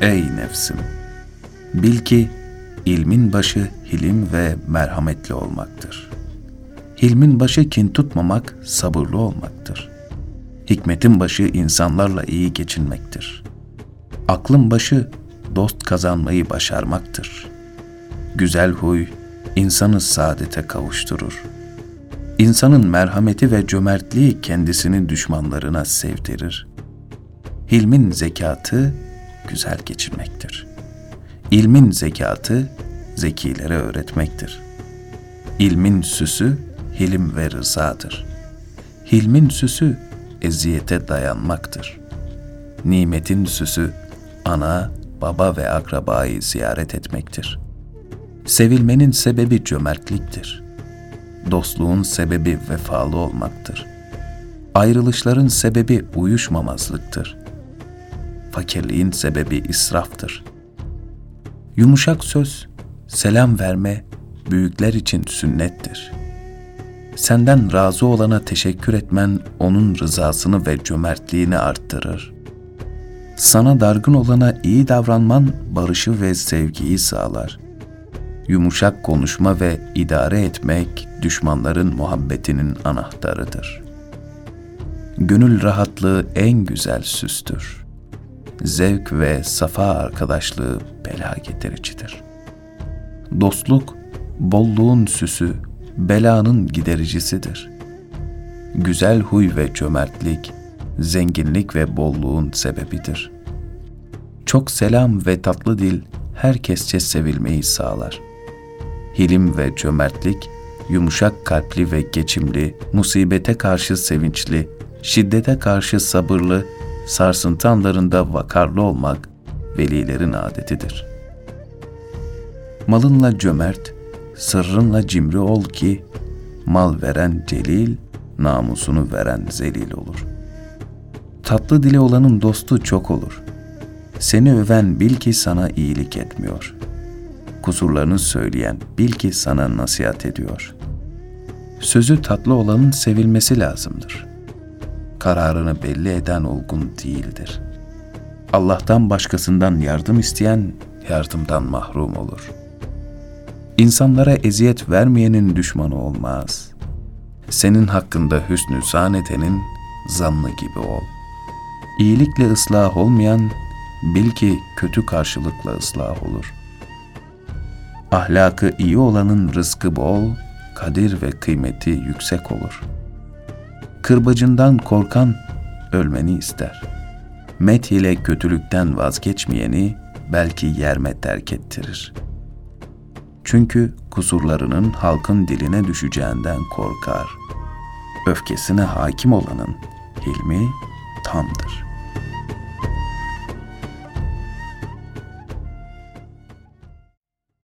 Ey nefsim! Bil ki ilmin başı hilim ve merhametli olmaktır. Hilmin başı kin tutmamak, sabırlı olmaktır. Hikmetin başı insanlarla iyi geçinmektir. Aklın başı dost kazanmayı başarmaktır. Güzel huy insanı saadete kavuşturur. İnsanın merhameti ve cömertliği kendisini düşmanlarına sevdirir. Hilmin zekatı güzel geçinmektir. İlmin zekatı zekilere öğretmektir. İlmin süsü hilim ve rızadır. Hilmin süsü eziyete dayanmaktır. Nimetin süsü ana, baba ve akrabayı ziyaret etmektir. Sevilmenin sebebi cömertliktir. Dostluğun sebebi vefalı olmaktır. Ayrılışların sebebi uyuşmamazlıktır. Fakirliğin sebebi israftır. Yumuşak söz, selam verme büyükler için sünnettir. Senden razı olana teşekkür etmen onun rızasını ve cömertliğini arttırır. Sana dargın olana iyi davranman barışı ve sevgiyi sağlar. Yumuşak konuşma ve idare etmek düşmanların muhabbetinin anahtarıdır. Gönül rahatlığı en güzel süstür. Zevk ve safa arkadaşlığı bela getiricidir. Dostluk, bolluğun süsü, belanın gidericisidir. Güzel huy ve cömertlik, zenginlik ve bolluğun sebebidir. Çok selam ve tatlı dil herkesçe sevilmeyi sağlar. Hilim ve cömertlik, yumuşak kalpli ve geçimli, musibete karşı sevinçli, şiddete karşı sabırlı, sarsıntı anlarında vakarlı olmak velilerin adetidir. Malınla cömert, sırrınla cimri ol ki, mal veren celil, namusunu veren zelil olur. Tatlı dili olanın dostu çok olur. Seni öven bil ki sana iyilik etmiyor. Kusurlarını söyleyen bil ki sana nasihat ediyor. Sözü tatlı olanın sevilmesi lazımdır. Kararını belli eden olgun değildir. Allah'tan başkasından yardım isteyen yardımdan mahrum olur.'' İnsanlara eziyet vermeyenin düşmanı olmaz. Senin hakkında hüsnü zan edenin zannı gibi ol. İyilikle ıslah olmayan, bil ki kötü karşılıkla ıslah olur. Ahlakı iyi olanın rızkı bol, kadir ve kıymeti yüksek olur. Kırbacından korkan ölmeni ister. Met ile kötülükten vazgeçmeyeni belki yerme terk ettirir.'' Çünkü kusurlarının halkın diline düşeceğinden korkar. Öfkesine hakim olanın hilmi tamdır.''